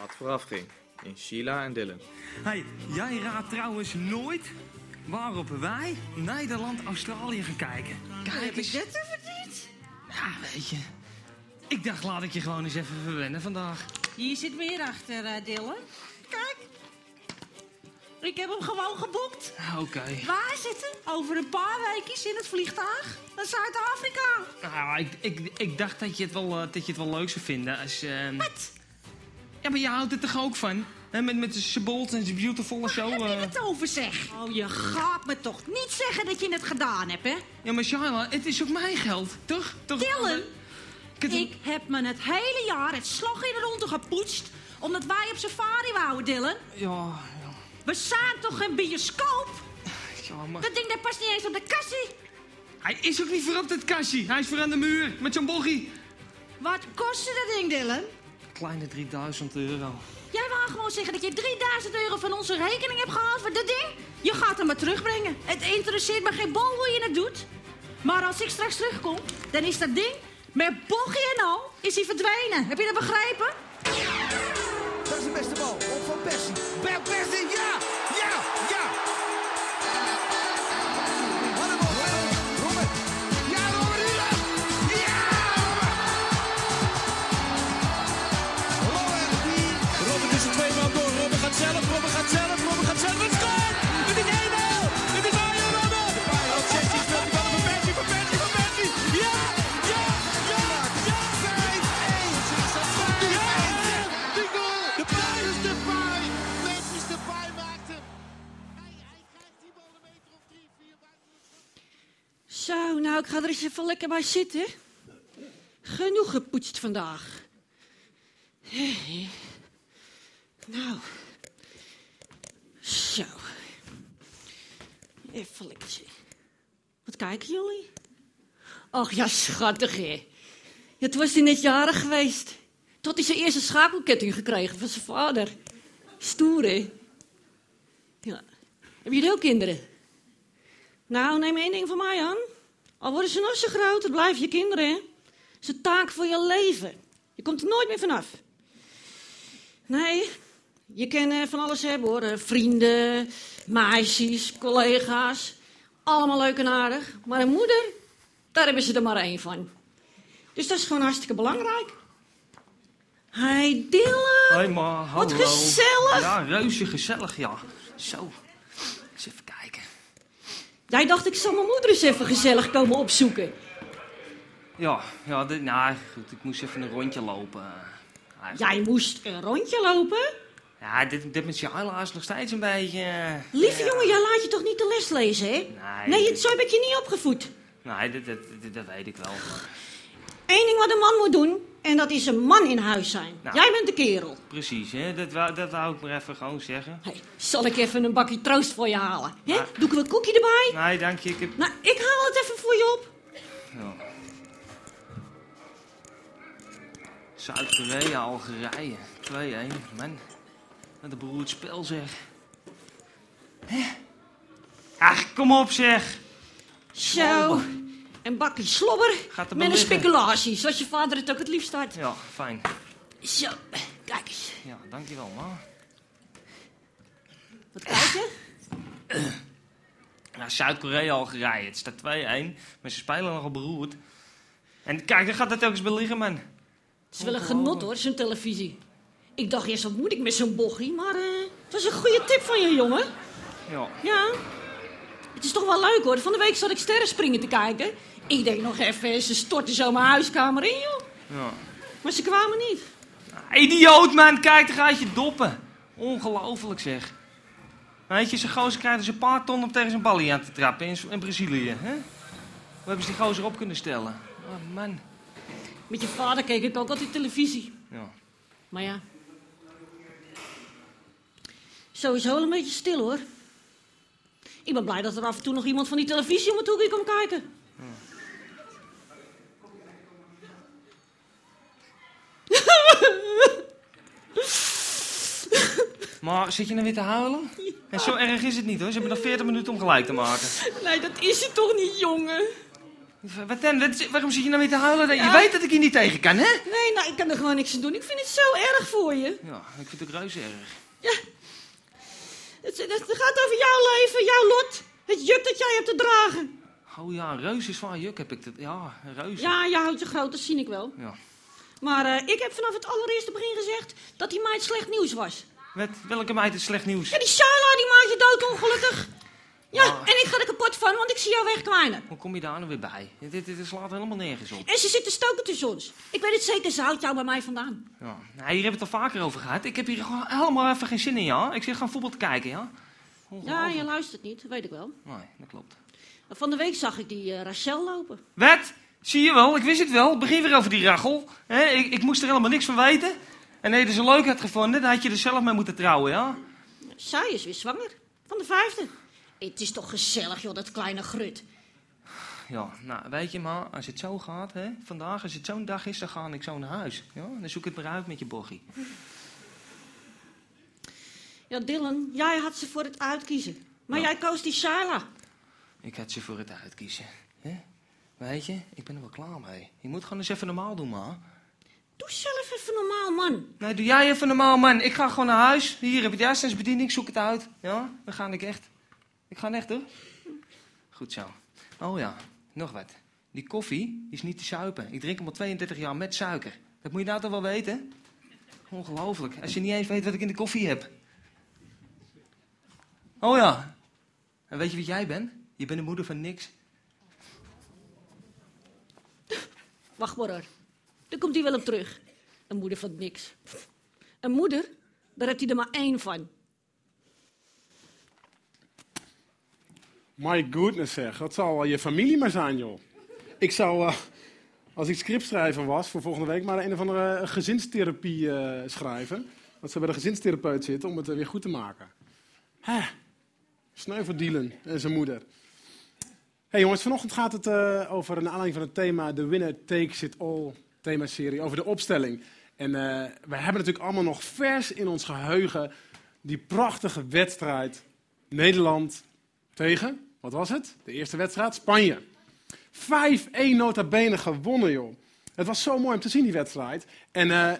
wat vooraf ging in Sheila en Dylan. Hey, jij raadt trouwens nooit waarop wij Nederland-Australië gaan kijken. Kijk eens. dat even niet? Ja, weet je. Ik dacht, laat ik je gewoon eens even verwennen vandaag. Hier zit meer achter, eh Dylan. Kijk. Ik heb hem gewoon geboekt. Oké. Waar zitten? Over een paar weken in het vliegtuig naar Zuid-Afrika. Nou, ik, ik, ik dacht dat je, het wel, eh, dat je het wel leuk zou vinden als... ehm, Wat? Ja, maar je houdt er toch ook van? Hè, met, met de Bold en de Beautiful en zo. Heb je het over zeg? Oh, je gaat me toch niet zeggen dat je het gedaan hebt, hè? Ja, maar Shaila, het is ook mijn geld, toch? toch? Dylan, Ik heb- ik heb me het hele jaar het slag in de ronde gepoetst... omdat wij op safari wouden, Dylan. Ja, We zijn toch geen bioscoop? ja, maar... Dat ding dat past niet eens op de kassie. Hij is ook niet voor op dat kastje. Hij is voor aan de muur, met zo'n bogie. Wat kostte dat ding, Dylan? Kleine 3000 euro. Jij wou gewoon zeggen dat je 3000 euro van onze rekening hebt gehaald voor dat ding? Je gaat hem maar terugbrengen. Het interesseert me geen bal hoe je het doet. Maar als ik straks terugkom, dan is dat ding met bochtje en al is hij verdwenen. Heb je dat begrepen? Dat is de beste bal. Lekker bij zitten. Genoeg gepoetst vandaag. Nou. Zo. Even lekker. Wat kijken jullie? Ach ja, schattig hè. Het was hij net jarig geweest. Tot hij zijn eerste schakelketting gekregen van zijn vader. Stoer hè. Ja. Heb je ook kinderen? Nou, neem één ding van mij aan. Al worden ze nog zo groot, het blijven je kinderen, hè. Het is een taak voor je leven. Je komt er nooit meer vanaf. Nee, je kan eh, van alles hebben, hoor. Eh, Vrienden, meisjes, collega's. Allemaal leuk en aardig. Maar een moeder, daar hebben ze er maar één van. Dus dat is gewoon hartstikke belangrijk. Hey, Dylan. Hoi ma, hallo. Wat gezellig. Ja, reuze gezellig, ja. Zo. Eens even kijken. Jij dacht, ik zal mijn moeder eens even gezellig komen opzoeken. Ja, ja dit, nou goed, ik moest even een rondje lopen. Ja, Jij moest een rondje lopen? Ja, dit, dit met Shaila is nog steeds een beetje... eh, Lieve ja. jongen, jij laat je toch niet de les lezen, hè? Nee, Nee, dit- zo heb ik je niet opgevoed. Nee, dit, dit, dit, dat weet ik wel. Eén ding wat een man moet doen, en dat is een man in huis zijn. Nou. Jij bent de kerel. Precies, hè? Dat, wou, dat wou ik maar even gewoon zeggen. Hey, zal ik even een bakje troost voor je halen? Hè? Maar- Doe ik een koekje erbij? Nee, dank je. Ik heb... Nou, ik haal het even voor je op. Ja. Zuid-Korea, Algerije. 2-1. Man, wat een beroerd spel zeg. Hè? Ach, kom op zeg. Zo, een bakje slobber Gaat er met een speculatie, zoals je vader het ook het liefst had. Ja, fijn. Zo, kijk eens. Ja, dankjewel, ma. Wat kijken? Nou, Zuid-Korea, Algerije. Het staat 2-1. Maar ze spelen nogal beroerd. En kijk, daar gaat ook eens bij liggen, man. Het is wel een genot hoor, zo'n televisie. Ik dacht eerst, wat moet ik met zo'n bochie? Maar eh, het was een goede tip van je, jongen. Ja. Ja. Het is toch wel leuk hoor. Van de week zat ik sterren springen te kijken. Ik denk nog even, ze storten zo mijn huiskamer in, joh. ja. Maar ze kwamen niet. Idioot, man. Kijk, daar gaat je doppen. Ongelooflijk, zeg. Weet je, zo'n gozer krijgt dus een paar ton om tegen zijn ballie aan te trappen in, in Brazilië. Hè? Hoe hebben ze die gozer op kunnen stellen? Oh, man. Met je vader keek ik ook altijd televisie. Ja. Maar ja. Sowieso een beetje stil hoor. Ik ben blij dat er af en toe nog iemand van die televisie om het hoekje komt kijken. Maar zit je nou weer te huilen? En zo erg is het niet hoor. Ze hebben nog 40 minuten om gelijk te maken. Nee, dat is het toch niet, jongen? Wat dan? Wat- waarom zit je nou weer te huilen? Je Ja. weet dat ik hier niet tegen kan, hè? Nee, nou, ik kan er gewoon niks aan doen. Ik vind het zo erg voor je. Ja, ik vind het ook reuze erg. Het, het, het gaat over jouw leven, jouw lot. Het juk dat jij hebt te dragen. Oh ja, een reuze zwaar juk heb ik. Dat. Ja, een reuze. Ja, je houdt je groot, dat zie ik wel. Ja. Maar eh, ik heb vanaf het allereerste begin gezegd dat die meid slecht nieuws was. Met welke meid is slecht nieuws? Ja, die Shaila, die maakt je doodongelukkig. Ja, Ah. en ik ga er kapot van, want ik zie jou wegkwijnen. Hoe kom je daar nou weer bij? Dit, dit, dit slaat helemaal nergens op. En ze zit te stoken tussen ons. Ik weet het zeker, ze houdt jou bij mij vandaan. Ja. Nou, hier hebben we het al vaker over gehad. Ik heb hier gewoon helemaal even geen zin in, ja? Ik zit gewoon voetbal te kijken, ja? Ja, je luistert niet, dat weet ik wel. Nee, dat klopt. Van de week zag ik die eh, Rachel lopen. Wat? Zie je wel, ik wist het wel. Begin weer over die rachel. Ik, ik moest er helemaal niks van weten. En nee, je ze leuk had gevonden, dan had je er zelf mee moeten trouwen, ja? Zij is weer zwanger. Van de vijfde. Het is toch gezellig, joh, dat kleine grut. Ja, nou, weet je maar, als het zo gaat, hè, vandaag, als het zo'n dag is, dan ga ik zo naar huis. Ja? Dan zoek ik het maar uit met je bochie. Ja, Dylan, jij had ze voor het uitkiezen. Maar jij koos die Shaila. Ik had ze voor het uitkiezen. Hè? Weet je, ik ben er wel klaar mee. Je moet gewoon eens even normaal doen, ma. Doe zelf even normaal, man. Nee, doe jij even normaal, man. Ik ga gewoon naar huis. Hier heb je de ik zoek het uit. Ja, dan ga ik echt. Ik ga echt, hoor. Goed zo. Oh ja, nog wat. Die koffie die is niet te suipen. Ik drink hem al 32 jaar met suiker. Dat moet je nou toch wel weten? Ongelooflijk. Als je niet eens weet wat ik in de koffie heb. Oh ja. En weet je wie jij bent? Je bent de moeder van niks. Wacht maar hoor. Daar komt hij wel op terug. Een moeder van niks. Een moeder, daar heeft hij er maar één van. My goodness zeg, dat zal je familie maar zijn, joh. Ik zou, eh, als ik scriptschrijver was voor volgende week, maar een of andere gezinstherapie eh, schrijven. Dat ze bij de gezinstherapeut zitten om het eh, weer goed te maken. Hè, sneu voor Dylan en zijn moeder. hey jongens, vanochtend gaat het over, naar aanleiding van het thema The Winner Takes It All themaserie, over de opstelling. En eh wij hebben natuurlijk allemaal nog vers in ons geheugen die prachtige wedstrijd Nederland tegen, wat was het? De eerste wedstrijd, Spanje. 5-1 nota bene gewonnen, joh. Het was zo mooi om te zien, die wedstrijd. En eh,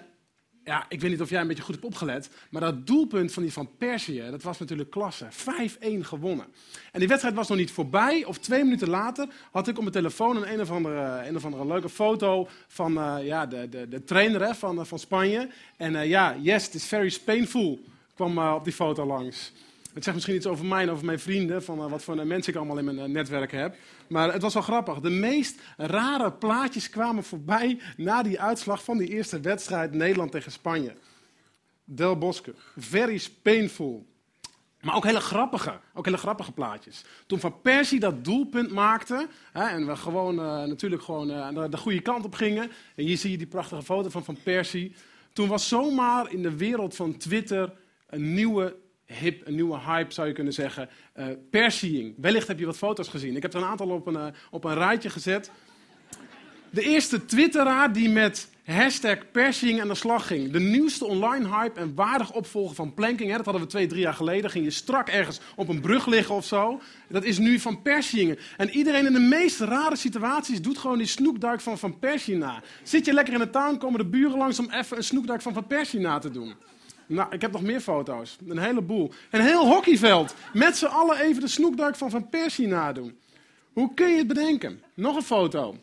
ja, ik weet niet of jij een beetje goed hebt opgelet, maar dat doelpunt van die van Persie, dat was natuurlijk klasse. 5-1 gewonnen. En die wedstrijd was nog niet voorbij, of twee minuten later had ik op mijn telefoon een, een, of, andere, een of andere leuke foto van eh, ja, de, de, de trainer van, eh, van Spanje. En ja, yes, it is very painful, kwam op die foto langs. Het zegt misschien iets over mij en over mijn vrienden, van eh, wat voor mensen ik allemaal in mijn eh, netwerk heb. Maar het was wel grappig. De meest rare plaatjes kwamen voorbij na die uitslag van die eerste wedstrijd Nederland tegen Spanje. Del Bosque, very painful. Maar ook hele grappige, ook hele grappige plaatjes. Toen Van Persie dat doelpunt maakte, hè, en we gewoon, eh, natuurlijk gewoon de, de goede kant op gingen. En hier zie je die prachtige foto van Van Persie. Toen was zomaar in de wereld van Twitter een nieuwe hip, een nieuwe hype zou je kunnen zeggen. Persieing. Wellicht heb je wat foto's gezien. Ik heb er een aantal op een, eh, op een rijtje gezet. De eerste twitteraar die met hashtag Pershing aan de slag ging. De nieuwste online hype en waardig opvolger van planking. Hè, dat hadden we twee, drie jaar geleden. Ging je strak ergens op een brug liggen of zo. Dat is nu van Pershingen. En iedereen in de meest rare situaties doet gewoon die snoekduik van Van Persie na. Zit je lekker in de tuin, komen de buren langs om even een snoekduik van Van Persie na te doen. Nou, ik heb nog meer foto's. Een heleboel. Een heel hockeyveld. Met z'n allen even de snoekduik van Van Persie nadoen. Hoe kun je het bedenken? Nog een foto.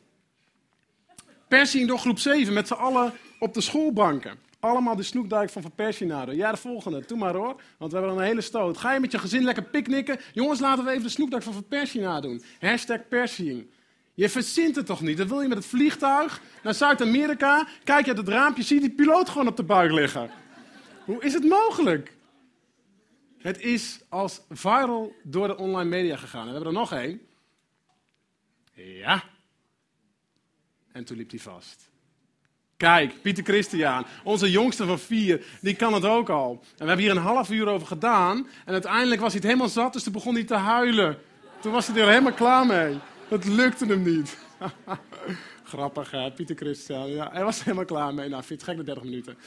Persing door groep 7 met z'n allen op de schoolbanken. Allemaal de snoekduik van Van Persie nadoen. Ja, de volgende. Doe maar hoor. Want we hebben een hele stoot. Ga je met je gezin lekker picknicken? Jongens, laten we even de snoekduik van Van Persie nadoen. Hashtag Persing. Je verzint het toch niet? Dan wil je met het vliegtuig naar Zuid-Amerika. Kijk je uit het raampje, zie je die piloot gewoon op de buik liggen. Hoe is het mogelijk? Het is als viral door de online media gegaan. En we hebben er nog één. Ja. En toen liep hij vast. Kijk, Pieter Christian, onze jongste van vier, die kan het ook al. En we hebben hier een half uur over gedaan. En uiteindelijk was hij het helemaal zat, dus toen begon hij te huilen. Toen was hij er helemaal klaar mee. Het lukte hem niet. Grappig, hè, Pieter Christian. Ja, hij was er helemaal klaar mee. Nou, vind je het gek na 30 minuten.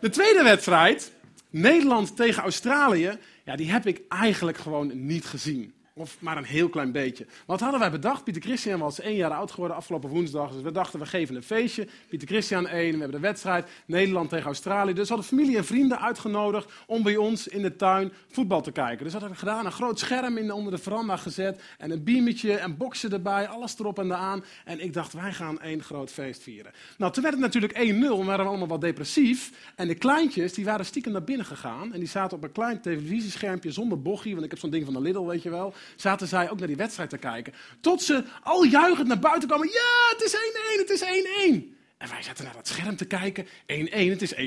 De tweede wedstrijd, Nederland tegen Australië, ja, die heb ik eigenlijk gewoon niet gezien. Of maar een heel klein beetje. Wat hadden wij bedacht? Pieter Christian was één jaar oud geworden afgelopen woensdag. Dus we dachten, we geven een feestje. Pieter Christian één, we hebben de wedstrijd. Nederland tegen Australië. Dus we hadden familie en vrienden uitgenodigd om bij ons in de tuin voetbal te kijken. Dus we hadden gedaan, een groot scherm in, onder de veranda gezet. En een biertje en boksen erbij, alles erop en eraan. En ik dacht, wij gaan één groot feest vieren. Nou, toen werd het natuurlijk 1-0. We waren allemaal wat depressief. En de kleintjes, die waren stiekem naar binnen gegaan. En die zaten op een klein televisieschermpje zonder bochie. Want ik heb zo'n ding van de Lidl, weet je wel zaten zij ook naar die wedstrijd te kijken. Tot ze al juichend naar buiten kwamen. Ja, het is 1-1, het is 1-1. En wij zaten naar dat scherm te kijken. 1-1, het is 1-0.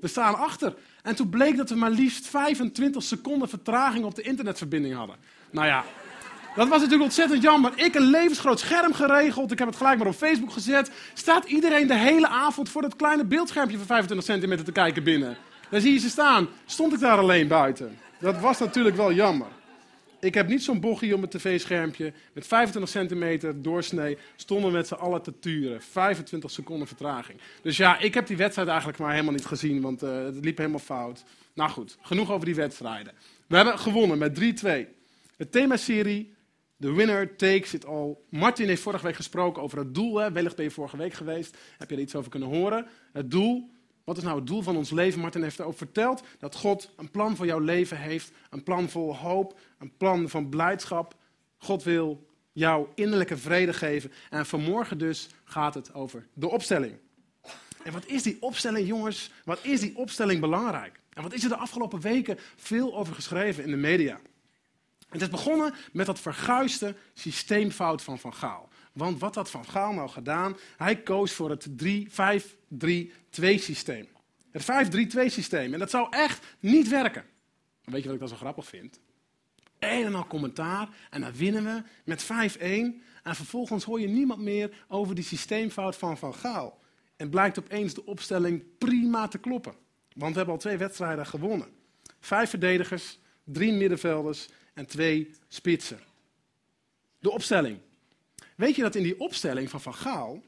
We staan achter. En toen bleek dat we maar liefst 25 seconden vertraging op de internetverbinding hadden. Nou ja, dat was natuurlijk ontzettend jammer. Ik een levensgroot scherm geregeld. Ik heb het gelijk maar op Facebook gezet. Staat iedereen de hele avond voor dat kleine beeldschermpje van 25 centimeter te kijken binnen? Daar zie je ze staan. Stond ik daar alleen buiten? Dat was natuurlijk wel jammer. Ik heb niet zo'n bochie om het tv-schermpje. Met 25 centimeter doorsnee stonden met z'n allen te turen. 25 seconden vertraging. Dus ja, ik heb die wedstrijd eigenlijk maar helemaal niet gezien, want uh, het liep helemaal fout. Nou goed, genoeg over die wedstrijden. We hebben gewonnen met 3-2. De themaserie, The Winner Takes It All. Martin heeft vorige week gesproken over het doel. Hè. Wellicht ben je vorige week geweest. Heb je er iets over kunnen horen? Het doel wat is nou het doel van ons leven? Martin heeft erover verteld dat God een plan voor jouw leven heeft. Een plan vol hoop, een plan van blijdschap. God wil jou innerlijke vrede geven. En vanmorgen dus gaat het over de opstelling. En wat is die opstelling, jongens? Wat is die opstelling belangrijk? En wat is er de afgelopen weken veel over geschreven in de media? Het is begonnen met dat verguiste systeemfout van Van Gaal. Want wat had Van Gaal nou gedaan? Hij koos voor het 5-3-2 systeem. Het 5-3-2 systeem. En dat zou echt niet werken. Weet je wat ik dan zo grappig vind? Een en al commentaar en dan winnen we met 5-1. En vervolgens hoor je niemand meer over die systeemfout van Van Gaal. En blijkt opeens de opstelling prima te kloppen. Want we hebben al twee wedstrijden gewonnen. Vijf verdedigers, drie middenvelders en twee spitsen. De opstelling. Weet je dat in die opstelling van Van Gaal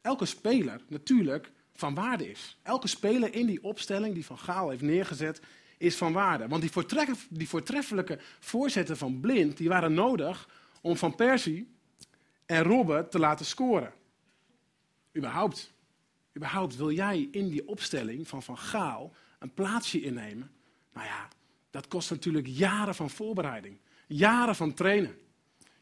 elke speler natuurlijk van waarde is? Elke speler in die opstelling die Van Gaal heeft neergezet is van waarde. Want die, voortref, die voortreffelijke voorzetten van Blind die waren nodig om Van Persie en Robben te laten scoren. Überhaupt, überhaupt wil jij in die opstelling van Van Gaal een plaatsje innemen? Nou ja, dat kost natuurlijk jaren van voorbereiding, jaren van trainen.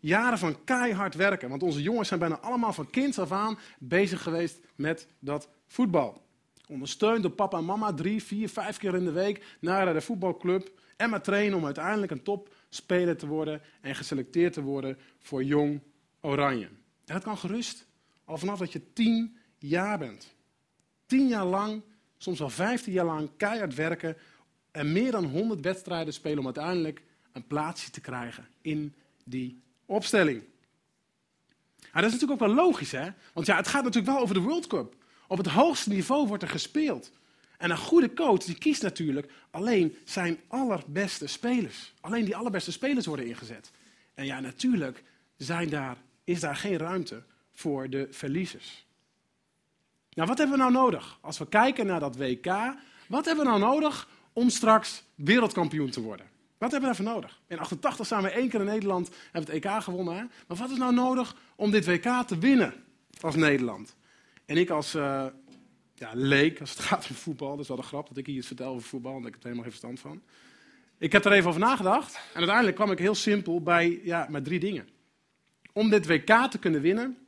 Jaren van keihard werken. Want onze jongens zijn bijna allemaal van kinds af aan bezig geweest met dat voetbal. Ondersteund door papa en mama drie, vier, vijf keer in de week naar de voetbalclub. En maar trainen om uiteindelijk een topspeler te worden en geselecteerd te worden voor Jong Oranje. En dat kan gerust al vanaf dat je tien jaar bent. Tien jaar lang, soms wel vijftien jaar lang keihard werken en meer dan honderd wedstrijden spelen om uiteindelijk een plaatsje te krijgen in die opstelling. dat is natuurlijk ook wel logisch, hè? Want ja, het gaat natuurlijk wel over de World Cup. Op het hoogste niveau wordt er gespeeld. En een goede coach die kiest natuurlijk alleen zijn allerbeste spelers. Alleen die allerbeste spelers worden ingezet. En ja, natuurlijk zijn daar, is daar geen ruimte voor de verliezers. Nou, wat hebben we nou nodig? Als we kijken naar dat WK, wat hebben we nou nodig om straks wereldkampioen te worden? Wat hebben we daarvoor nodig? In 88 zijn we één keer in Nederland hebben het EK gewonnen. Hè? Maar wat is nou nodig om dit WK te winnen als Nederland? En ik als uh, ja, leek, als het gaat om voetbal, dat is wel de grap dat ik hier iets vertel over voetbal, want ik heb er helemaal geen verstand van. Ik heb er even over nagedacht en uiteindelijk kwam ik heel simpel bij ja, met drie dingen. Om dit WK te kunnen winnen,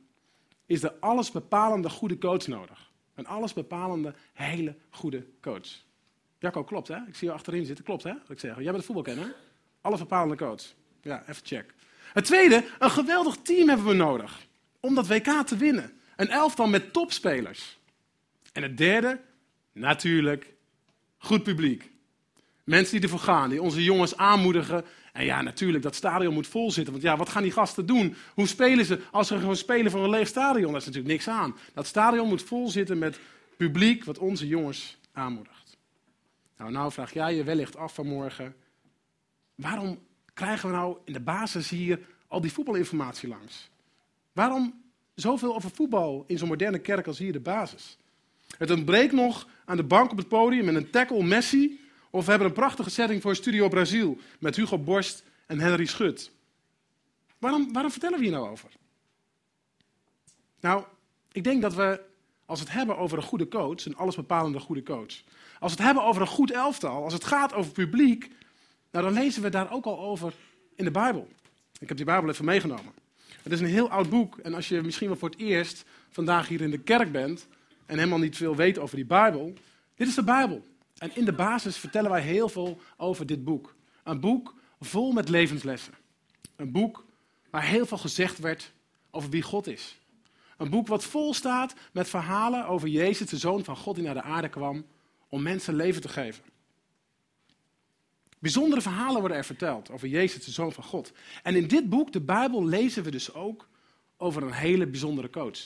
is er allesbepalende goede coach nodig. Een allesbepalende hele goede coach. Jacco, klopt hè? Ik zie je achterin zitten. Klopt hè? Ik zeg. Jij bent voetbalkenner. Alle bepalende coach. Ja, even check. Het tweede, een geweldig team hebben we nodig. Om dat WK te winnen. Een elftal met topspelers. En het derde, natuurlijk, goed publiek. Mensen die ervoor gaan, die onze jongens aanmoedigen. En ja, natuurlijk, dat stadion moet vol zitten. Want ja, wat gaan die gasten doen? Hoe spelen ze als ze gewoon spelen voor een leeg stadion? Dat is natuurlijk niks aan. Dat stadion moet vol zitten met publiek wat onze jongens aanmoedigt. Nou, nou vraag jij je wellicht af vanmorgen, waarom krijgen we nou in de basis hier al die voetbalinformatie langs? Waarom zoveel over voetbal in zo'n moderne kerk als hier de basis? Het ontbreekt nog aan de bank op het podium met een tackle Messi. Of we hebben een prachtige setting voor Studio Brazil met Hugo Borst en Henry Schut. Waarom, waarom vertellen we hier nou over? Nou, ik denk dat we, als we het hebben over een goede coach, een allesbepalende goede coach, als we het hebben over een goed elftal, als het gaat over publiek, nou, dan lezen we daar ook al over in de Bijbel. Ik heb die Bijbel even meegenomen. Het is een heel oud boek en als je misschien wel voor het eerst vandaag hier in de kerk bent en helemaal niet veel weet over die Bijbel, dit is de Bijbel. En in de basis vertellen wij heel veel over dit boek. Een boek vol met levenslessen. Een boek waar heel veel gezegd werd over wie God is. Een boek wat vol staat met verhalen over Jezus, de Zoon van God die naar de aarde kwam om mensen leven te geven. Bijzondere verhalen worden er verteld over Jezus, de Zoon van God. En in dit boek, de Bijbel, lezen we dus ook over een hele bijzondere coach.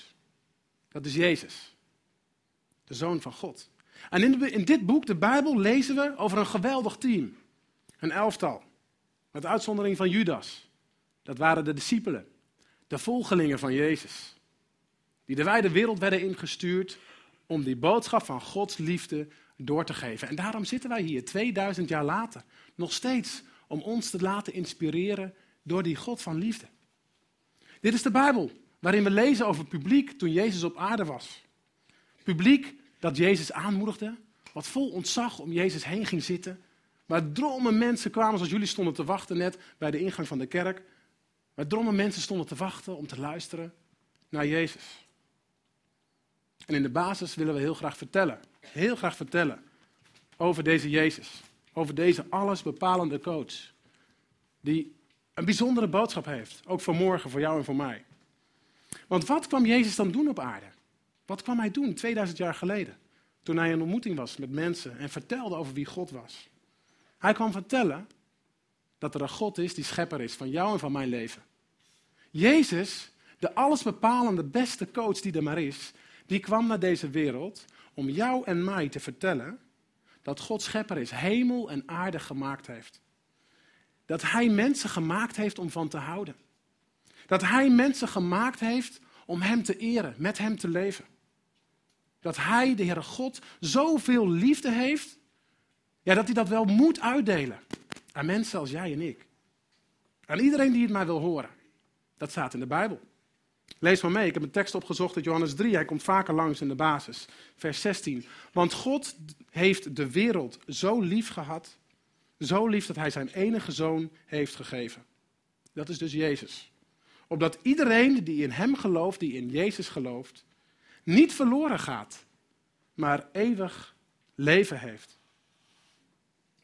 Dat is Jezus, de Zoon van God. En in, in dit boek, de Bijbel, lezen we over een geweldig team. Een elftal. Met uitzondering van Judas. Dat waren de discipelen. De volgelingen van Jezus. Die de wijde wereld werden ingestuurd om die boodschap van Gods liefde door te geven. En daarom zitten wij hier 2000 jaar later nog steeds om ons te laten inspireren door die God van liefde. Dit is de Bijbel, waarin we lezen over publiek toen Jezus op aarde was. Publiek dat Jezus aanmoedigde, wat vol ontzag om Jezus heen ging zitten. Waar drommen mensen kwamen, zoals jullie stonden te wachten net bij de ingang van de kerk. Waar drommen mensen stonden te wachten om te luisteren naar Jezus. En in de basis willen we heel graag vertellen, heel graag vertellen over deze Jezus. Over deze alles bepalende coach. Die een bijzondere boodschap heeft, ook voor morgen, voor jou en voor mij. Want wat kwam Jezus dan doen op aarde? Wat kwam hij doen 2000 jaar geleden? Toen hij in ontmoeting was met mensen en vertelde over wie God was. Hij kwam vertellen dat er een God is die schepper is van jou en van mijn leven. Jezus, de allesbepalende beste coach die er maar is, die kwam naar deze wereld om jou en mij te vertellen dat God schepper is, hemel en aarde gemaakt heeft. Dat hij mensen gemaakt heeft om van te houden. Dat hij mensen gemaakt heeft om hem te eren, met hem te leven. Dat hij, de Heere God, zoveel liefde heeft, ja, dat hij dat wel moet uitdelen aan mensen als jij en ik. Aan iedereen die het maar wil horen. Dat staat in de Bijbel. Lees maar mee, ik heb een tekst opgezocht uit Johannes 3. Hij komt vaker langs in de basis. Vers 16. Want God heeft de wereld zo lief gehad, zo lief dat hij zijn enige zoon heeft gegeven. Dat is dus Jezus. Opdat iedereen die in hem gelooft, die in Jezus gelooft, niet verloren gaat, maar eeuwig leven heeft.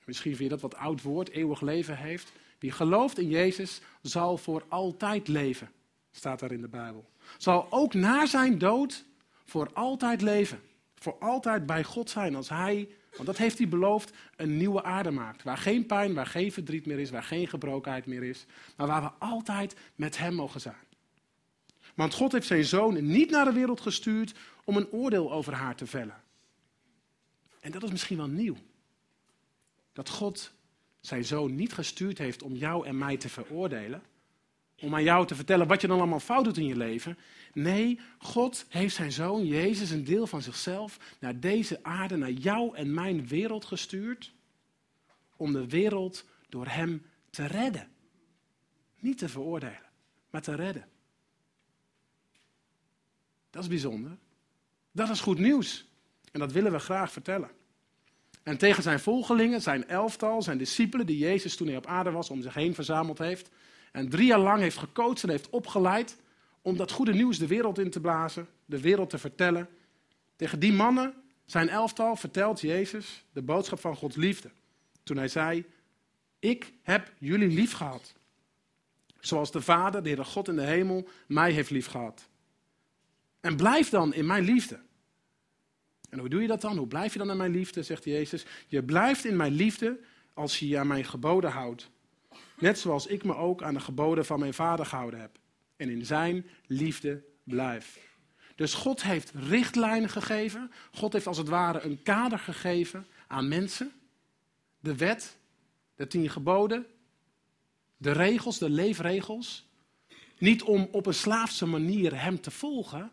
Misschien vind je dat wat oud woord, eeuwig leven heeft. Wie gelooft in Jezus zal voor altijd leven, staat daar in de Bijbel. Zal ook na zijn dood voor altijd leven. Voor altijd bij God zijn als hij, want dat heeft hij beloofd, een nieuwe aarde maakt. Waar geen pijn, waar geen verdriet meer is, waar geen gebrokenheid meer is. Maar waar we altijd met hem mogen zijn. Want God heeft zijn zoon niet naar de wereld gestuurd om een oordeel over haar te vellen. En dat is misschien wel nieuw. Dat God zijn zoon niet gestuurd heeft om jou en mij te veroordelen. Om aan jou te vertellen wat je dan allemaal fout doet in je leven. Nee, God heeft zijn zoon Jezus, een deel van zichzelf, naar deze aarde, naar jou en mijn wereld gestuurd. Om de wereld door hem te redden. Niet te veroordelen, maar te redden. Dat is bijzonder. Dat is goed nieuws. En dat willen we graag vertellen. En tegen zijn volgelingen, zijn elftal, zijn discipelen, die Jezus toen hij op aarde was om zich heen verzameld heeft. En drie jaar lang heeft gecoacht en heeft opgeleid om dat goede nieuws de wereld in te blazen, de wereld te vertellen. Tegen die mannen, zijn elftal, vertelt Jezus de boodschap van Gods liefde. Toen hij zei, ik heb jullie lief gehad. Zoals de Vader, de Heere God in de hemel, mij heeft lief gehad. En blijf dan in mijn liefde. En hoe doe je dat dan? Hoe blijf je dan in mijn liefde, zegt Jezus. Je blijft in mijn liefde als je je aan mijn geboden houdt. Net zoals ik me ook aan de geboden van mijn vader gehouden heb. En in zijn liefde blijf. Dus God heeft richtlijnen gegeven. God heeft als het ware een kader gegeven aan mensen. De wet, de tien geboden, de regels, de leefregels. Niet om op een slaafse manier hem te volgen,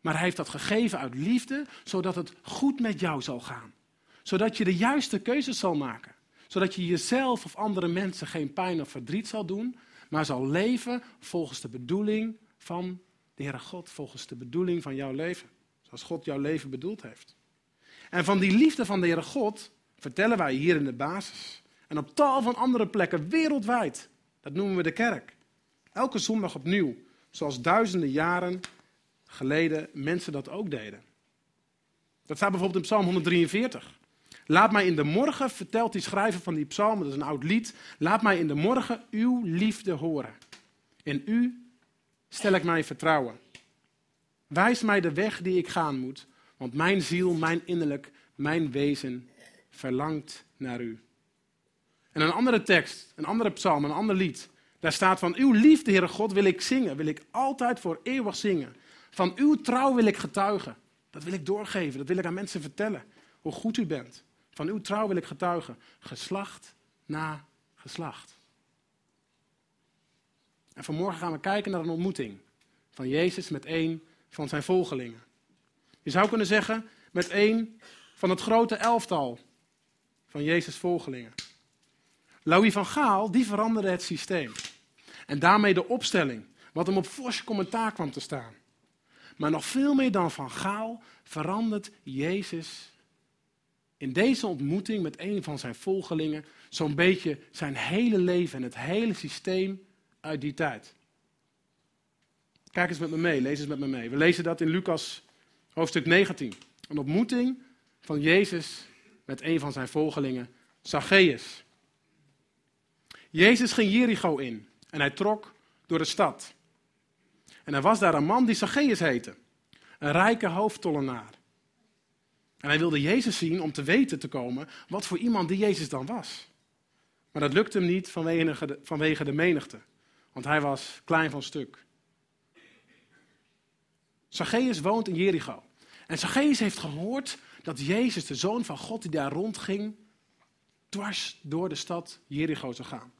maar hij heeft dat gegeven uit liefde, zodat het goed met jou zal gaan. Zodat je de juiste keuzes zal maken. Zodat je jezelf of andere mensen geen pijn of verdriet zal doen, maar zal leven volgens de bedoeling van de Heere God, volgens de bedoeling van jouw leven. Zoals God jouw leven bedoeld heeft. En van die liefde van de Heere God vertellen wij hier in de basis. En op tal van andere plekken wereldwijd. Dat noemen we de kerk. Elke zondag opnieuw, zoals duizenden jaren geleden mensen dat ook deden. Dat staat bijvoorbeeld in Psalm 143. Laat mij in de morgen, vertelt die schrijver van die psalm, dat is een oud lied. Laat mij in de morgen uw liefde horen. In u stel ik mijn vertrouwen. Wijs mij de weg die ik gaan moet, want mijn ziel, mijn innerlijk, mijn wezen verlangt naar u. En een andere tekst, een andere psalm, een ander lied. Daar staat van uw liefde, Heere God, wil ik zingen, wil ik altijd voor eeuwig zingen. Van uw trouw wil ik getuigen. Dat wil ik doorgeven, dat wil ik aan mensen vertellen. Hoe goed u bent. Van uw trouw wil ik getuigen. Geslacht na geslacht. En vanmorgen gaan we kijken naar een ontmoeting van Jezus met een van zijn volgelingen. Je zou kunnen zeggen met een van het grote elftal van Jezus' volgelingen. Louis van Gaal, die veranderde het systeem. En daarmee de opstelling, wat hem op fors commentaar kwam te staan. Maar nog veel meer dan van Gaal verandert Jezus in deze ontmoeting met een van zijn volgelingen zo'n beetje zijn hele leven en het hele systeem uit die tijd. Kijk eens met me mee, lees eens met me mee. We lezen dat in Lucas hoofdstuk 19. Een ontmoeting van Jezus met een van zijn volgelingen, Zacchaeus. Jezus ging Jericho in en hij trok door de stad. En er was daar een man die Zacchaeus heette, een rijke hoofdtollenaar. En hij wilde Jezus zien om te weten te komen wat voor iemand die Jezus dan was. Maar dat lukte hem niet vanwege de, vanwege de menigte, want hij was klein van stuk. Zacchaeus woont in Jericho. En Zacchaeus heeft gehoord dat Jezus, de zoon van God die daar rondging, dwars door de stad Jericho zou gaan.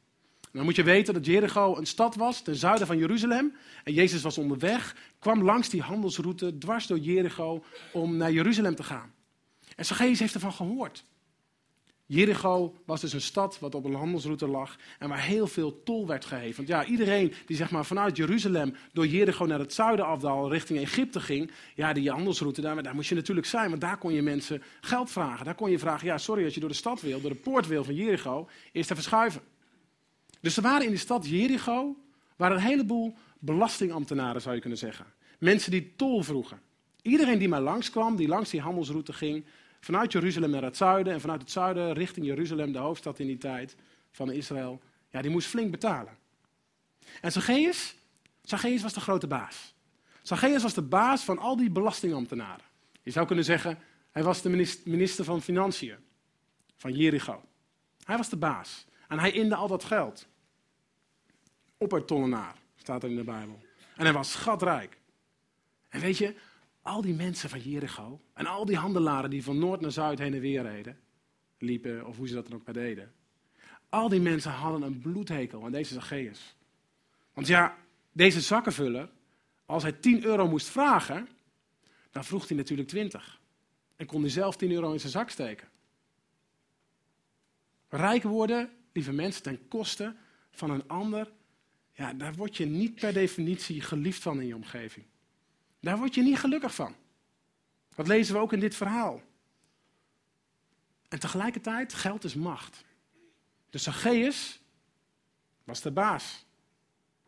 Dan moet je weten dat Jericho een stad was ten zuiden van Jeruzalem. En Jezus was onderweg, kwam langs die handelsroute dwars door Jericho om naar Jeruzalem te gaan. En Zacchaeus heeft ervan gehoord. Jericho was dus een stad wat op een handelsroute lag en waar heel veel tol werd geheven. Want ja, iedereen die zeg maar vanuit Jeruzalem door Jericho naar het zuiden afdal richting Egypte ging, ja, die handelsroute, daar, daar moest je natuurlijk zijn, want daar kon je mensen geld vragen. Daar kon je vragen, ja, sorry, als je door de stad wil, door de poort wil van Jericho, is te verschuiven. Dus er waren in de stad Jericho waren een heleboel belastingambtenaren, zou je kunnen zeggen. Mensen die tol vroegen. Iedereen die maar langskwam, die langs die handelsroute ging, vanuit Jeruzalem naar het zuiden en vanuit het zuiden richting Jeruzalem, de hoofdstad in die tijd van Israël, ja, die moest flink betalen. En Zacchaeus, Zacchaeus was de grote baas. Zacchaeus was de baas van al die belastingambtenaren. Je zou kunnen zeggen, hij was de minister van Financiën van Jericho. Hij was de baas. En hij inde al dat geld. Oppertollenaar, staat er in de Bijbel. En hij was schatrijk. En weet je, al die mensen van Jericho en al die handelaren die van noord naar zuid heen en weer reden, liepen, of hoe ze dat dan ook maar deden. Al die mensen hadden een bloedhekel aan deze Zacchaeus. Want ja, deze zakkenvuller, als hij 10 euro moest vragen, dan vroeg hij natuurlijk 20. En kon hij zelf 10 euro in zijn zak steken. Rijk worden, lieve mensen, ten koste van een ander, ja, daar word je niet per definitie geliefd van in je omgeving. Daar word je niet gelukkig van. Dat lezen we ook in dit verhaal. En tegelijkertijd, geld is macht. Dus Zacchaeus was de baas.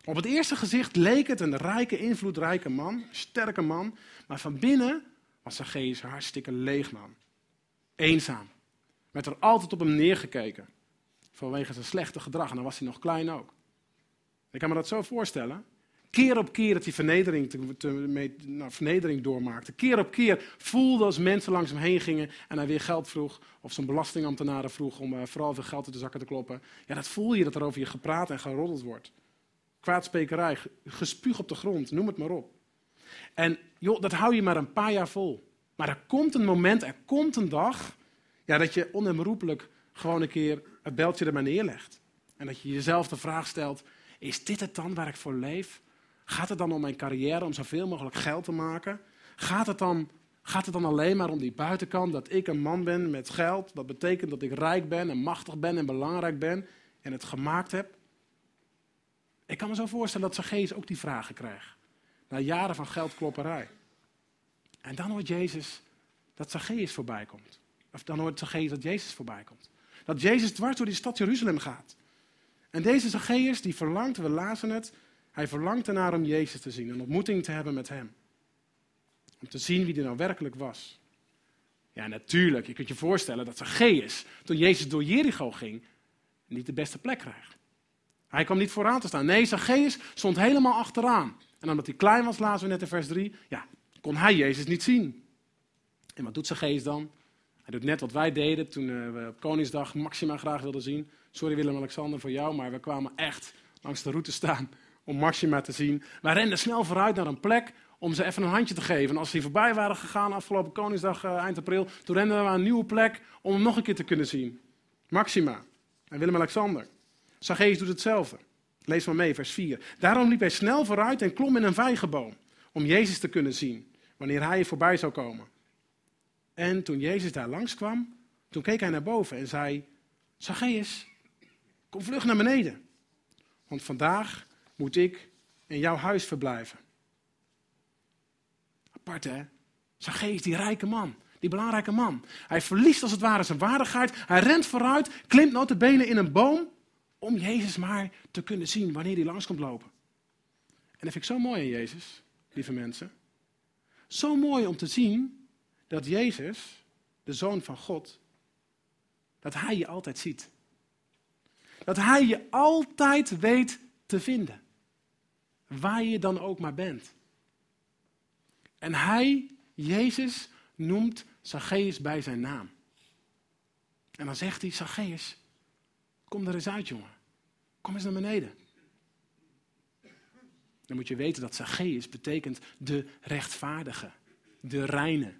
Op het eerste gezicht leek het een rijke, invloedrijke man, sterke man. Maar van binnen was Zacchaeus een hartstikke leeg man. Eenzaam. Werd er altijd op hem neergekeken. Vanwege zijn slechte gedrag. En dan was hij nog klein ook. Ik kan me dat zo voorstellen. Keer op keer dat hij vernedering, nou, vernedering doormaakte. Keer op keer voelde als mensen langs hem heen gingen en hij weer geld vroeg. Of zijn belastingambtenaren vroeg om uh, vooral veel geld uit de zakken te kloppen. Ja, dat voel je dat er over je gepraat en geroddeld wordt. Kwaadspekerij, gespuug op de grond, noem het maar op. En joh, dat hou je maar een paar jaar vol. Maar er komt een moment, er komt een dag, ja, dat je onherroepelijk gewoon een keer het beltje er maar neerlegt. En dat je jezelf de vraag stelt, is dit het dan waar ik voor leef? Gaat het dan om mijn carrière, om zoveel mogelijk geld te maken? Gaat het dan, gaat het dan alleen maar om die buitenkant, dat ik een man ben met geld? Dat betekent dat ik rijk ben en machtig ben en belangrijk ben en het gemaakt heb? Ik kan me zo voorstellen dat Zacchaeus ook die vragen krijgt. Na jaren van geldklopperij. En dan hoort Jezus dat Zacchaeus voorbij komt. Of dan hoort Zacchaeus dat Jezus voorbij komt. Dat Jezus dwars door die stad Jeruzalem gaat. En deze Zacchaeus die verlangt, we lazen het, hij verlangt ernaar om Jezus te zien. Een ontmoeting te hebben met hem. Om te zien wie hij nou werkelijk was. Ja, natuurlijk, je kunt je voorstellen dat Zacchaeus, toen Jezus door Jericho ging, niet de beste plek krijgt. Hij kwam niet vooraan te staan. Nee, Zacchaeus stond helemaal achteraan. En omdat hij klein was, lazen we net in vers 3, ja, kon hij Jezus niet zien. En wat doet Zacchaeus dan? Hij doet net wat wij deden toen eh, we op Koningsdag Maxima graag wilden zien. Sorry Willem-Alexander voor jou, maar we kwamen echt langs de route staan om Maxima te zien. Wij renden snel vooruit naar een plek om ze even een handje te geven. En als die voorbij waren gegaan afgelopen Koningsdag eh, eind april, toen renden we naar een nieuwe plek om hem nog een keer te kunnen zien. Maxima en Willem-Alexander. Zacchaeus doet hetzelfde. Lees maar mee, vers 4. Daarom liep hij snel vooruit en klom in een vijgenboom om Jezus te kunnen zien, wanneer hij voorbij zou komen. En toen Jezus daar langskwam, toen keek hij naar boven en zei, Zacchaeus, kom vlug naar beneden, want vandaag moet ik in jouw huis verblijven. Apart hè? Zacchaeus, die rijke man, die belangrijke man. Hij verliest als het ware zijn waardigheid, hij rent vooruit, klimt notabene in een boom om Jezus maar te kunnen zien wanneer hij langs komt lopen. En dat vind ik zo mooi aan Jezus, lieve mensen. Zo mooi om te zien dat Jezus, de Zoon van God, dat Hij je altijd ziet. Dat Hij je altijd weet te vinden. Waar je dan ook maar bent. En Hij, Jezus, noemt Zacchaeus bij zijn naam. En dan zegt hij, Zacchaeus, kom er eens uit jongen. Kom eens naar beneden. Dan moet je weten dat Zacchaeus betekent de rechtvaardige, de reine.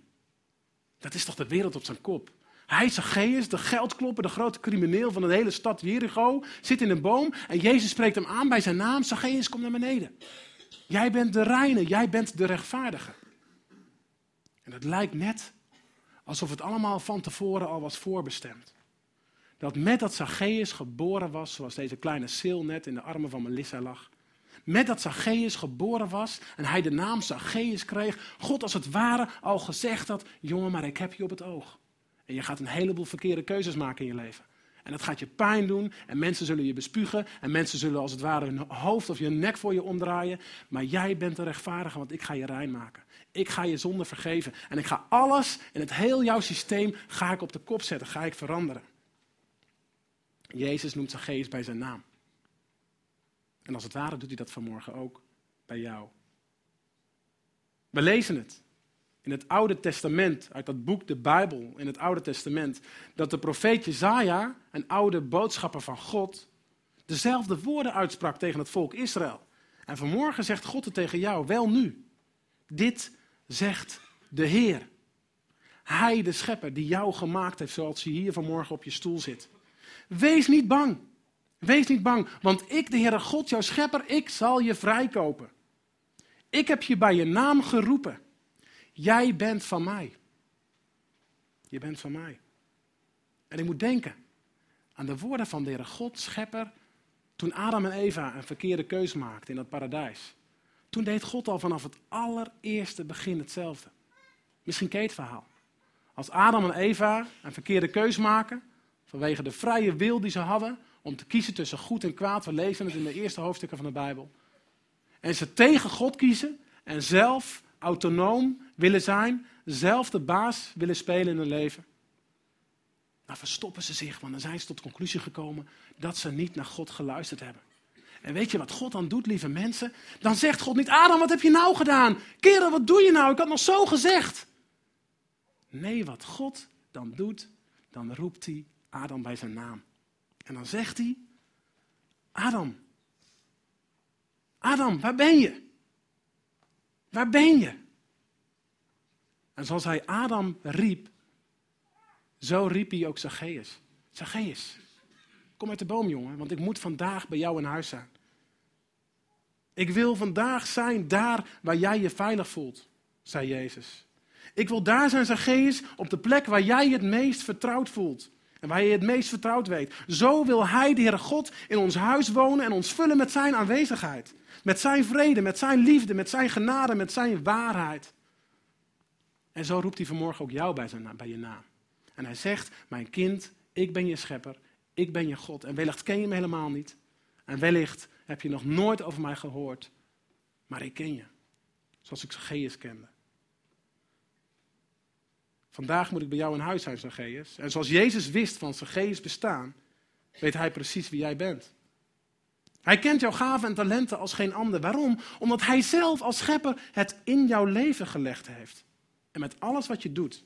Dat is toch de wereld op zijn kop. Hij, Zacchaeus, de geldklopper, de grote crimineel van de hele stad Jericho, zit in een boom en Jezus spreekt hem aan bij zijn naam. Zacchaeus, kom naar beneden. Jij bent de reine, jij bent de rechtvaardige. En het lijkt net alsof het allemaal van tevoren al was voorbestemd. Dat met dat Zacchaeus geboren was, zoals deze kleine sil net in de armen van Melissa lag, met dat Zacchaeus geboren was en hij de naam Zacchaeus kreeg, God als het ware al gezegd had, jongen, maar ik heb je op het oog. En je gaat een heleboel verkeerde keuzes maken in je leven. En dat gaat je pijn doen en mensen zullen je bespugen en mensen zullen als het ware hun hoofd of je nek voor je omdraaien. Maar jij bent de rechtvaardige, want ik ga je rein maken. Ik ga je zonde vergeven en ik ga alles in het heel jouw systeem ga ik op de kop zetten, ga ik veranderen. Jezus noemt Zacchaeus bij zijn naam. En als het ware doet hij dat vanmorgen ook bij jou. We lezen het in het Oude Testament, uit dat boek de Bijbel in het Oude Testament, dat de profeet Jezaja, een oude boodschapper van God, dezelfde woorden uitsprak tegen het volk Israël. En vanmorgen zegt God het tegen jou, wel nu. Dit zegt de Heer. Hij, de schepper, die jou gemaakt heeft zoals hij hier vanmorgen op je stoel zit. Wees niet bang. Wees niet bang, want ik, de Heere God, jouw schepper, ik zal je vrijkopen. Ik heb je bij je naam geroepen. Jij bent van mij. Je bent van mij. En ik moet denken aan de woorden van de God, schepper, toen Adam en Eva een verkeerde keus maakten in het paradijs. Toen deed God al vanaf het allereerste begin hetzelfde. Misschien ken je het verhaal. Als Adam en Eva een verkeerde keus maken, vanwege de vrije wil die ze hadden om te kiezen tussen goed en kwaad, we lezen het in de eerste hoofdstukken van de Bijbel. En ze tegen God kiezen en zelf autonoom willen zijn, zelf de baas willen spelen in hun leven. Dan verstoppen ze zich, want dan zijn ze tot de conclusie gekomen dat ze niet naar God geluisterd hebben. En weet je wat God dan doet, lieve mensen? Dan zegt God niet, Adam, wat heb je nou gedaan? Kerel, wat doe je nou? Ik had nog zo gezegd. Nee, wat God dan doet, dan roept hij Adam bij zijn naam. En dan zegt hij, Adam, Adam, waar ben je? Waar ben je? En zoals hij Adam riep, zo riep hij ook Zacchaeus. Zacchaeus, kom uit de boom, jongen, want ik moet vandaag bij jou in huis zijn. Ik wil vandaag zijn daar waar jij je veilig voelt, zei Jezus. Ik wil daar zijn, Zacchaeus, op de plek waar jij het meest vertrouwd voelt. En waar je het meest vertrouwd weet. Zo wil Hij, de Heere God, in ons huis wonen en ons vullen met Zijn aanwezigheid. Met Zijn vrede, met Zijn liefde, met Zijn genade, met Zijn waarheid. En zo roept Hij vanmorgen ook jou bij, zijn, bij je naam. En Hij zegt, mijn kind, ik ben je schepper, ik ben je God. En wellicht ken je me helemaal niet. En wellicht heb je nog nooit over mij gehoord. Maar ik ken je. Zoals ik Zacchaeus kende. Vandaag moet ik bij jou in huis zijn, Zacchaeus. En zoals Jezus wist van Zacchaeus bestaan, weet hij precies wie jij bent. Hij kent jouw gaven en talenten als geen ander. Waarom? Omdat hij zelf als schepper het in jouw leven gelegd heeft. En met alles wat je doet,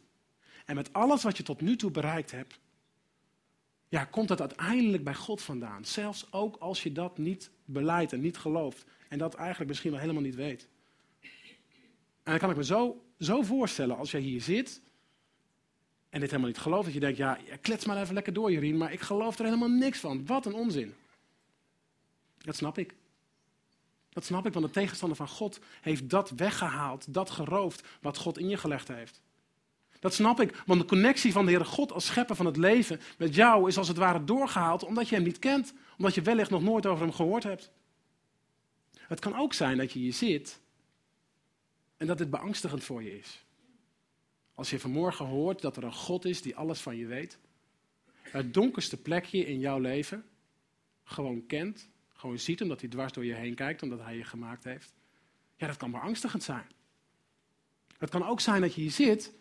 en met alles wat je tot nu toe bereikt hebt, ja, komt dat uiteindelijk bij God vandaan. Zelfs ook als je dat niet beleidt en niet gelooft. En dat eigenlijk misschien wel helemaal niet weet. En dan kan ik me zo, zo voorstellen als jij hier zit en dit helemaal niet gelooft. Dat je denkt, ja, klets maar even lekker door Jorien, maar ik geloof er helemaal niks van. Wat een onzin. Dat snap ik. Dat snap ik, want de tegenstander van God heeft dat weggehaald, dat geroofd wat God in je gelegd heeft. Dat snap ik, want de connectie van de Heere God als schepper van het leven met jou is als het ware doorgehaald omdat je hem niet kent, omdat je wellicht nog nooit over hem gehoord hebt. Het kan ook zijn dat je hier zit en dat dit beangstigend voor je is. Als je vanmorgen hoort dat er een God is die alles van je weet, het donkerste plekje in jouw leven gewoon kent, gewoon ziet omdat hij dwars door je heen kijkt, omdat hij je gemaakt heeft. Ja, dat kan beangstigend zijn. Het kan ook zijn dat je hier zit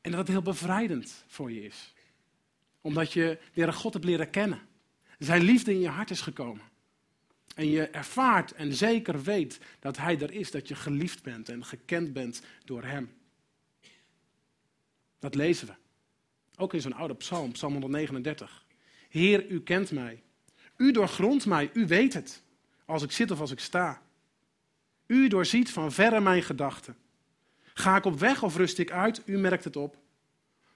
en dat het heel bevrijdend voor je is. Omdat je de Heere God hebt leren kennen. Zijn liefde in je hart is gekomen. En je ervaart en zeker weet dat Hij er is, dat je geliefd bent en gekend bent door Hem. Dat lezen we. Ook in zo'n oude psalm, psalm 139. Heer, u kent mij. U doorgrondt mij, u weet het. Als ik zit of als ik sta. U doorziet van verre mijn gedachten. Ga ik op weg of rust ik uit? U merkt het op.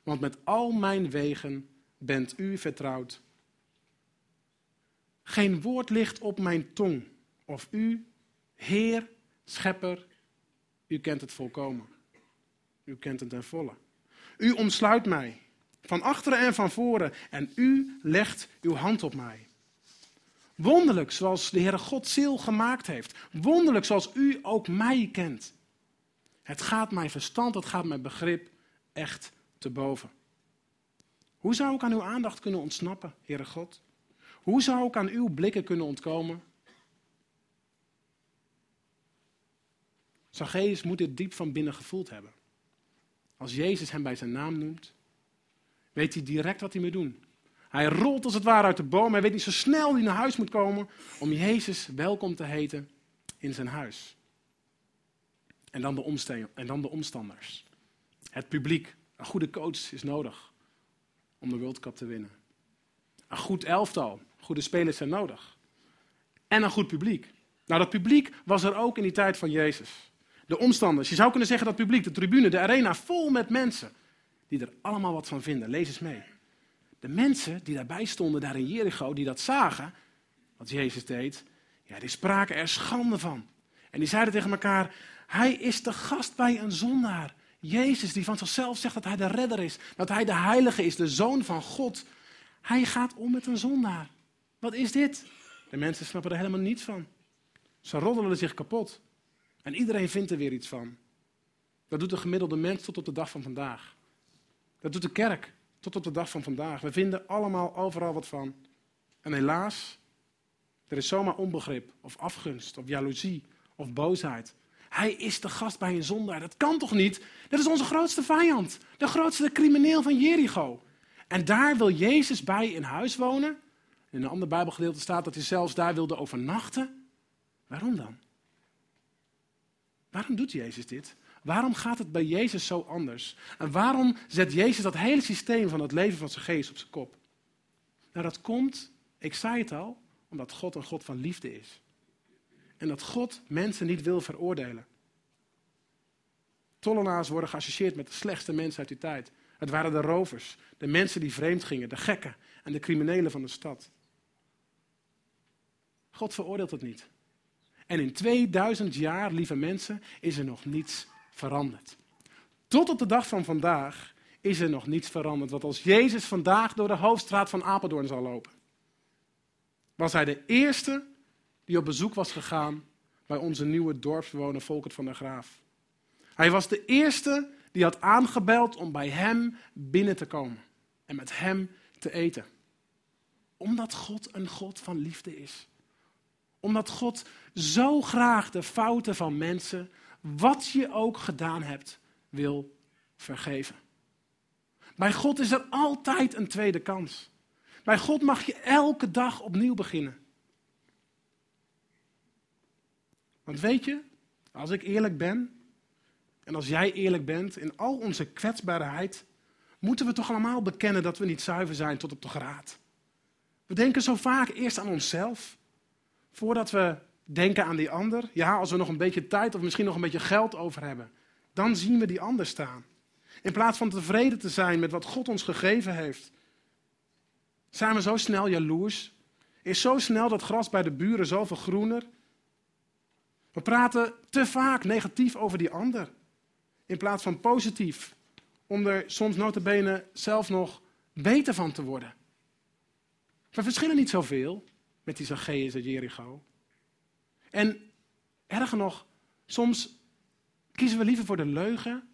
Want met al mijn wegen bent u vertrouwd. Geen woord ligt op mijn tong. Of u, Heer, Schepper, u kent het volkomen. U kent het ten volle. U omsluit mij, van achteren en van voren, en u legt uw hand op mij. Wonderlijk zoals de Heere God ziel gemaakt heeft. Wonderlijk zoals u ook mij kent. Het gaat mijn verstand, het gaat mijn begrip echt te boven. Hoe zou ik aan uw aandacht kunnen ontsnappen, Heere God? Hoe zou ik aan uw blikken kunnen ontkomen? Zacchaeus moet dit diep van binnen gevoeld hebben. Als Jezus hem bij zijn naam noemt, weet hij direct wat hij moet doen. Hij rolt als het ware uit de boom. Hij weet niet zo snel hij naar huis moet komen om Jezus welkom te heten in zijn huis. En dan de, en dan de omstanders. Het publiek. Een goede coach is nodig om de World Cup te winnen. Een goed elftal. Goede spelers zijn nodig. En een goed publiek. Nou, dat publiek was er ook in die tijd van Jezus. De omstanders. Je zou kunnen zeggen dat publiek, de tribune, de arena, vol met mensen. Die er allemaal wat van vinden. Lees eens mee. De mensen die daarbij stonden, daar in Jericho, die dat zagen, wat Jezus deed, ja, die spraken er schande van. En die zeiden tegen elkaar, hij is de gast bij een zondaar. Jezus, die van zichzelf zegt dat hij de redder is, dat hij de heilige is, de zoon van God. Hij gaat om met een zondaar. Wat is dit? De mensen snappen er helemaal niets van. Ze roddelen zich kapot. En iedereen vindt er weer iets van. Dat doet de gemiddelde mens tot op de dag van vandaag. Dat doet de kerk tot op de dag van vandaag. We vinden allemaal overal wat van. En helaas, er is zomaar onbegrip of afgunst of jaloezie of boosheid. Hij is de gast bij een zondaar. Dat kan toch niet? Dat is onze grootste vijand. De grootste crimineel van Jericho. En daar wil Jezus bij in huis wonen. In een ander Bijbelgedeelte staat dat hij zelfs daar wilde overnachten. Waarom dan? Waarom doet Jezus dit? Waarom gaat het bij Jezus zo anders? En waarom zet Jezus dat hele systeem van het leven van zijn geest op zijn kop? Nou, dat komt, ik zei het al, omdat God een God van liefde is. En dat God mensen niet wil veroordelen. Tollenaars worden geassocieerd met de slechtste mensen uit die tijd. Het waren de rovers, de mensen die vreemd gingen, de gekken en de criminelen van de stad. God veroordeelt het niet. En in 2000 jaar, lieve mensen, is er nog niets veranderd. Tot op de dag van vandaag is er nog niets veranderd. Want als Jezus vandaag door de hoofdstraat van Apeldoorn zal lopen, was hij de eerste die op bezoek was gegaan bij onze nieuwe dorpsbewoner Volkert van der Graaf. Hij was de eerste die had aangebeld om bij hem binnen te komen en met hem te eten. Omdat God een God van liefde is. Omdat God zo graag de fouten van mensen, wat je ook gedaan hebt, wil vergeven. Bij God is er altijd een tweede kans. Bij God mag je elke dag opnieuw beginnen. Want weet je, als ik eerlijk ben, en als jij eerlijk bent, in al onze kwetsbaarheid, moeten we toch allemaal bekennen dat we niet zuiver zijn tot op de graad. We denken zo vaak eerst aan onszelf, voordat we denken aan die ander. Ja, als we nog een beetje tijd of misschien nog een beetje geld over hebben, dan zien we die ander staan. In plaats van tevreden te zijn met wat God ons gegeven heeft, zijn we zo snel jaloers. Is zo snel dat gras bij de buren zoveel groener. We praten te vaak negatief over die ander. In plaats van positief. Om er soms notabene zelf nog beter van te worden. We verschillen niet zoveel met die Zacchaeus uit Jericho. En erger nog, soms kiezen we liever voor de leugen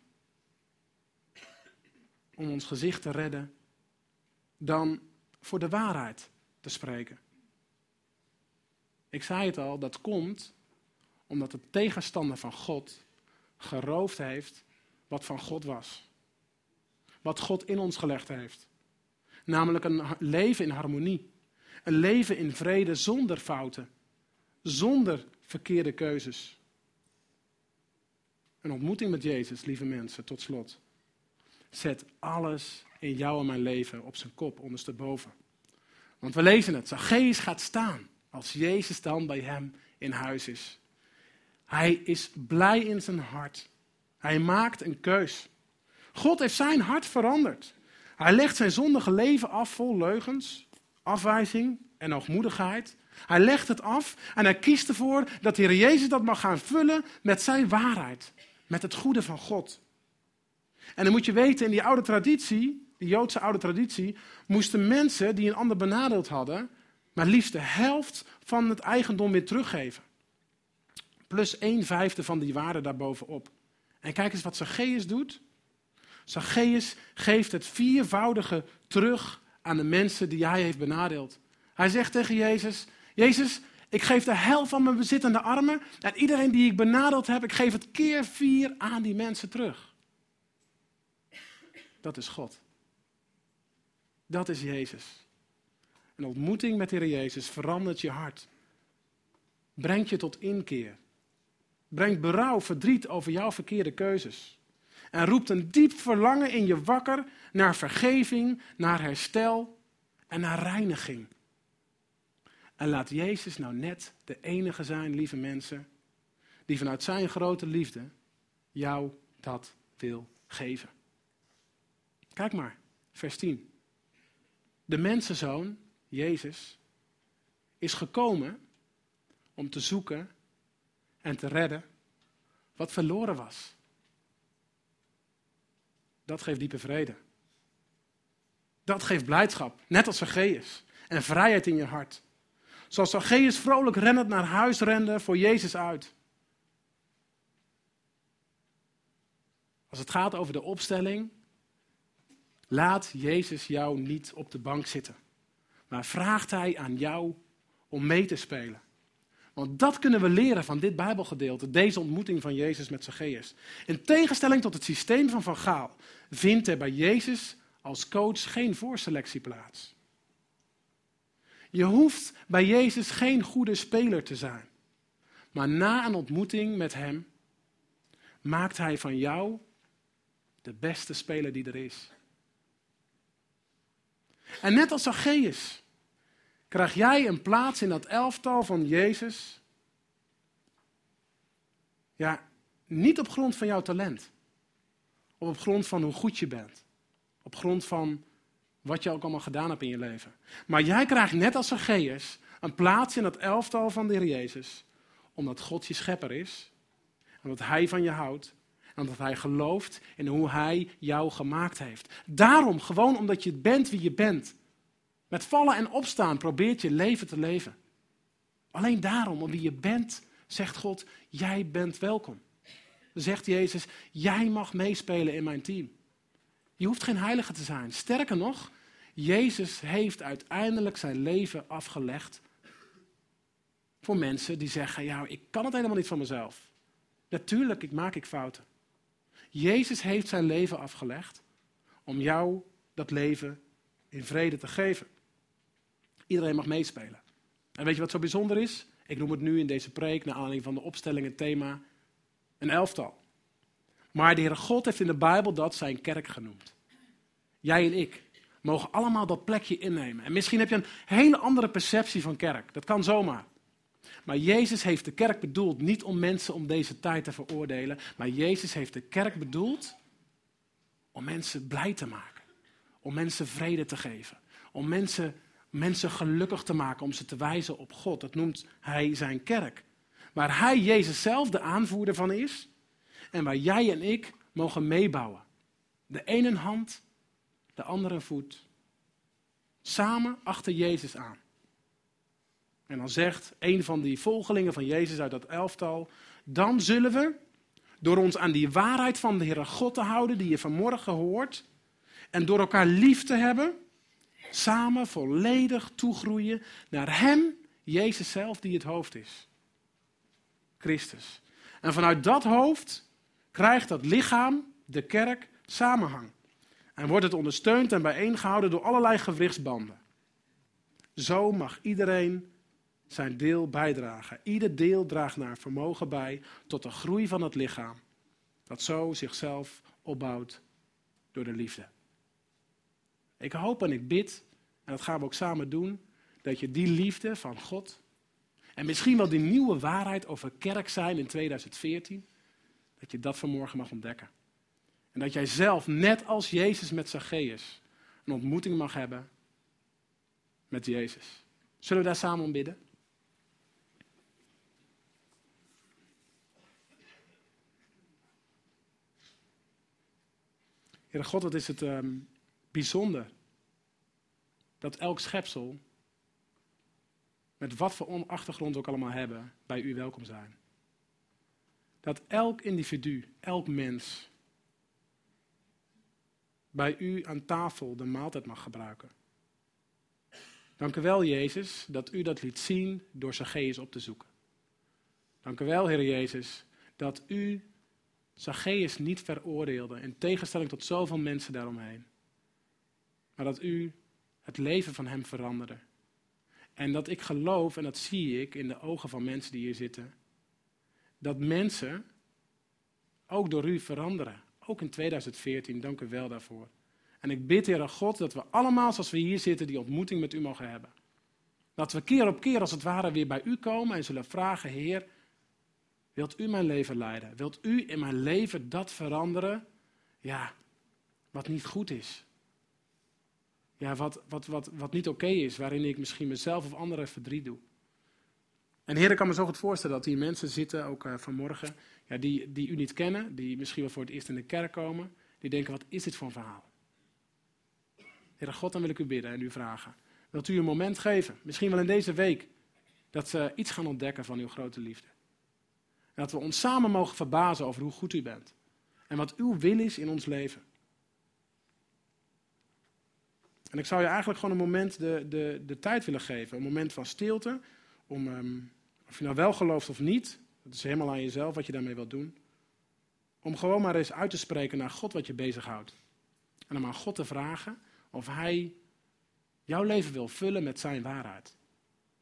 om ons gezicht te redden, dan voor de waarheid te spreken. Ik zei het al, dat komt omdat de tegenstander van God geroofd heeft wat van God was. Wat God in ons gelegd heeft. Namelijk een leven in harmonie. Een leven in vrede zonder fouten. Zonder verkeerde keuzes. Een ontmoeting met Jezus, lieve mensen, tot slot. Zet alles in jou en mijn leven op zijn kop, ondersteboven. Want we lezen het, Zacchaeus gaat staan als Jezus dan bij hem in huis is. Hij is blij in zijn hart. Hij maakt een keus. God heeft zijn hart veranderd. Hij legt zijn zondige leven af vol leugens, afwijzing en hoogmoedigheid. Hij legt het af en hij kiest ervoor dat de Heer Jezus dat mag gaan vullen met zijn waarheid. Met het goede van God. En dan moet je weten, in die oude traditie, die Joodse oude traditie, moesten mensen die een ander benadeeld hadden, maar liefst de helft van het eigendom weer teruggeven. Plus een vijfde van die waarde daarbovenop. En kijk eens wat Zacchaeus doet. Zacchaeus geeft het viervoudige terug aan de mensen die hij heeft benadeeld. Hij zegt tegen Jezus: Jezus, ik geef de helft van mijn bezit aan de armen. En iedereen die ik benadeeld heb, ik geef het keer vier aan die mensen terug. Dat is God. Dat is Jezus. Een ontmoeting met Heer Jezus verandert je hart. Brengt je tot inkeer. Brengt berouw, verdriet over jouw verkeerde keuzes. En roept een diep verlangen in je wakker naar vergeving, naar herstel en naar reiniging. En laat Jezus nou net de enige zijn, lieve mensen, die vanuit zijn grote liefde jou dat wil geven. Kijk maar, vers 10. De mensenzoon, Jezus, is gekomen om te zoeken en te redden wat verloren was. Dat geeft diepe vrede. Dat geeft blijdschap, net als Zacchaeus. En vrijheid in je hart. Zoals Zacchaeus vrolijk rennend naar huis rende voor Jezus uit. Als het gaat over de opstelling, laat Jezus jou niet op de bank zitten. Maar vraagt Hij aan jou om mee te spelen. Want dat kunnen we leren van dit Bijbelgedeelte, deze ontmoeting van Jezus met Zacchaeus. In tegenstelling tot het systeem van Van Gaal vindt er bij Jezus als coach geen voorselectie plaats. Je hoeft bij Jezus geen goede speler te zijn. Maar na een ontmoeting met Hem maakt Hij van jou de beste speler die er is. En net als Zacchaeus krijg jij een plaats in dat elftal van Jezus. Ja, niet op grond van jouw talent. Of op grond van hoe goed je bent. Op grond van wat je ook allemaal gedaan hebt in je leven. Maar jij krijgt net als Zacchaeus een plaats in dat elftal van de Heer Jezus. Omdat God je schepper is. Omdat Hij van je houdt. En dat hij gelooft in hoe hij jou gemaakt heeft. Daarom, gewoon omdat je bent wie je bent. Met vallen en opstaan probeert je leven te leven. Alleen daarom, om wie je bent, zegt God, jij bent welkom. Zegt Jezus, jij mag meespelen in mijn team. Je hoeft geen heilige te zijn. Sterker nog, Jezus heeft uiteindelijk zijn leven afgelegd voor mensen die zeggen, ja, ik kan het helemaal niet van mezelf. Natuurlijk ik maak ik fouten. Jezus heeft zijn leven afgelegd om jou dat leven in vrede te geven. Iedereen mag meespelen. En weet je wat zo bijzonder is? Ik noem het nu in deze preek, naar aanleiding van de opstelling, het thema, een elftal. Maar de Heere God heeft in de Bijbel dat zijn kerk genoemd. Jij en ik mogen allemaal dat plekje innemen. En misschien heb je een hele andere perceptie van kerk. Dat kan zomaar. Maar Jezus heeft de kerk bedoeld niet om mensen om deze tijd te veroordelen. Maar Jezus heeft de kerk bedoeld om mensen blij te maken. Om mensen vrede te geven. Om mensen, mensen gelukkig te maken. Om ze te wijzen op God. Dat noemt hij zijn kerk. Waar hij Jezus zelf de aanvoerder van is. En waar jij en ik mogen meebouwen. De ene hand, de andere voet. Samen achter Jezus aan. En dan zegt een van die volgelingen van Jezus uit dat elftal: Dan zullen we, door ons aan die waarheid van de Heere God te houden, die je vanmorgen hoort, en door elkaar lief te hebben, samen volledig toegroeien naar Hem, Jezus zelf, die het hoofd is. Christus. En vanuit dat hoofd krijgt dat lichaam, de kerk, samenhang. En wordt het ondersteund en bijeengehouden door allerlei gewrichtsbanden. Zo mag iedereen zijn deel bijdragen. Ieder deel draagt naar vermogen bij tot de groei van het lichaam, dat zo zichzelf opbouwt door de liefde. Ik hoop en ik bid, en dat gaan we ook samen doen, dat je die liefde van God en misschien wel die nieuwe waarheid over kerk zijn in 2014, dat je dat vanmorgen mag ontdekken. En dat jij zelf, net als Jezus met Zacchaeus, een ontmoeting mag hebben met Jezus. Zullen we daar samen om bidden? Heere God, wat is het um, bijzonder dat elk schepsel, met wat voor achtergrond ook allemaal hebben, bij u welkom zijn. Dat elk individu, elk mens, bij u aan tafel de maaltijd mag gebruiken. Dank u wel, Jezus, dat u dat liet zien door Zacchaeus op te zoeken. Dank u wel, Heer Jezus, dat u Zacchaeus niet veroordeelde, in tegenstelling tot zoveel mensen daaromheen. Maar dat u het leven van hem veranderde. En dat ik geloof, en dat zie ik in de ogen van mensen die hier zitten, dat mensen ook door u veranderen. Ook in 2014, dank u wel daarvoor. En ik bid, Heer God, dat we allemaal, zoals we hier zitten, die ontmoeting met u mogen hebben. Dat we keer op keer, als het ware, weer bij u komen en zullen vragen, Heer, Wilt u mijn leven leiden? Wilt u in mijn leven dat veranderen? Ja, wat niet goed is. Ja, wat, wat, wat, wat niet oké is, waarin ik misschien mezelf of anderen verdriet doe. En Heer, ik kan me zo goed voorstellen dat hier mensen zitten, ook uh, vanmorgen, ja, die, die u niet kennen, die misschien wel voor het eerst in de kerk komen, die denken, wat is dit voor een verhaal? Heer God, dan wil ik u bidden en u vragen. Wilt u een moment geven, misschien wel in deze week, dat ze iets gaan ontdekken van uw grote liefde. Dat we ons samen mogen verbazen over hoe goed u bent. En wat uw wil is in ons leven. En ik zou je eigenlijk gewoon een moment de, de, de tijd willen geven. Een moment van stilte. Om, ehm, of je nou wel gelooft of niet. Dat is helemaal aan jezelf wat je daarmee wilt doen. Om gewoon maar eens uit te spreken naar God wat je bezighoudt. En om aan God te vragen of Hij jouw leven wil vullen met Zijn waarheid.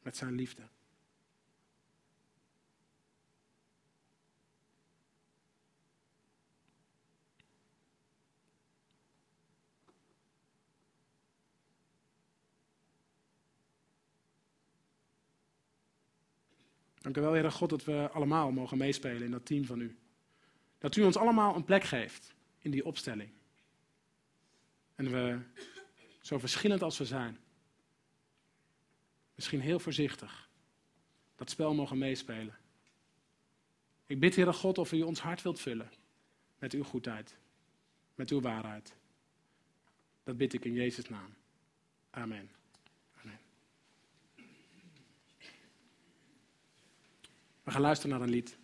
Met Zijn liefde. Dank u wel, Heere God, dat we allemaal mogen meespelen in dat team van u. Dat u ons allemaal een plek geeft in die opstelling. En we, zo verschillend als we zijn, misschien heel voorzichtig, dat spel mogen meespelen. Ik bid, Heere God, of u ons hart wilt vullen met uw goedheid, met uw waarheid. Dat bid ik in Jezus' naam. Amen. We gaan luisteren naar een lied.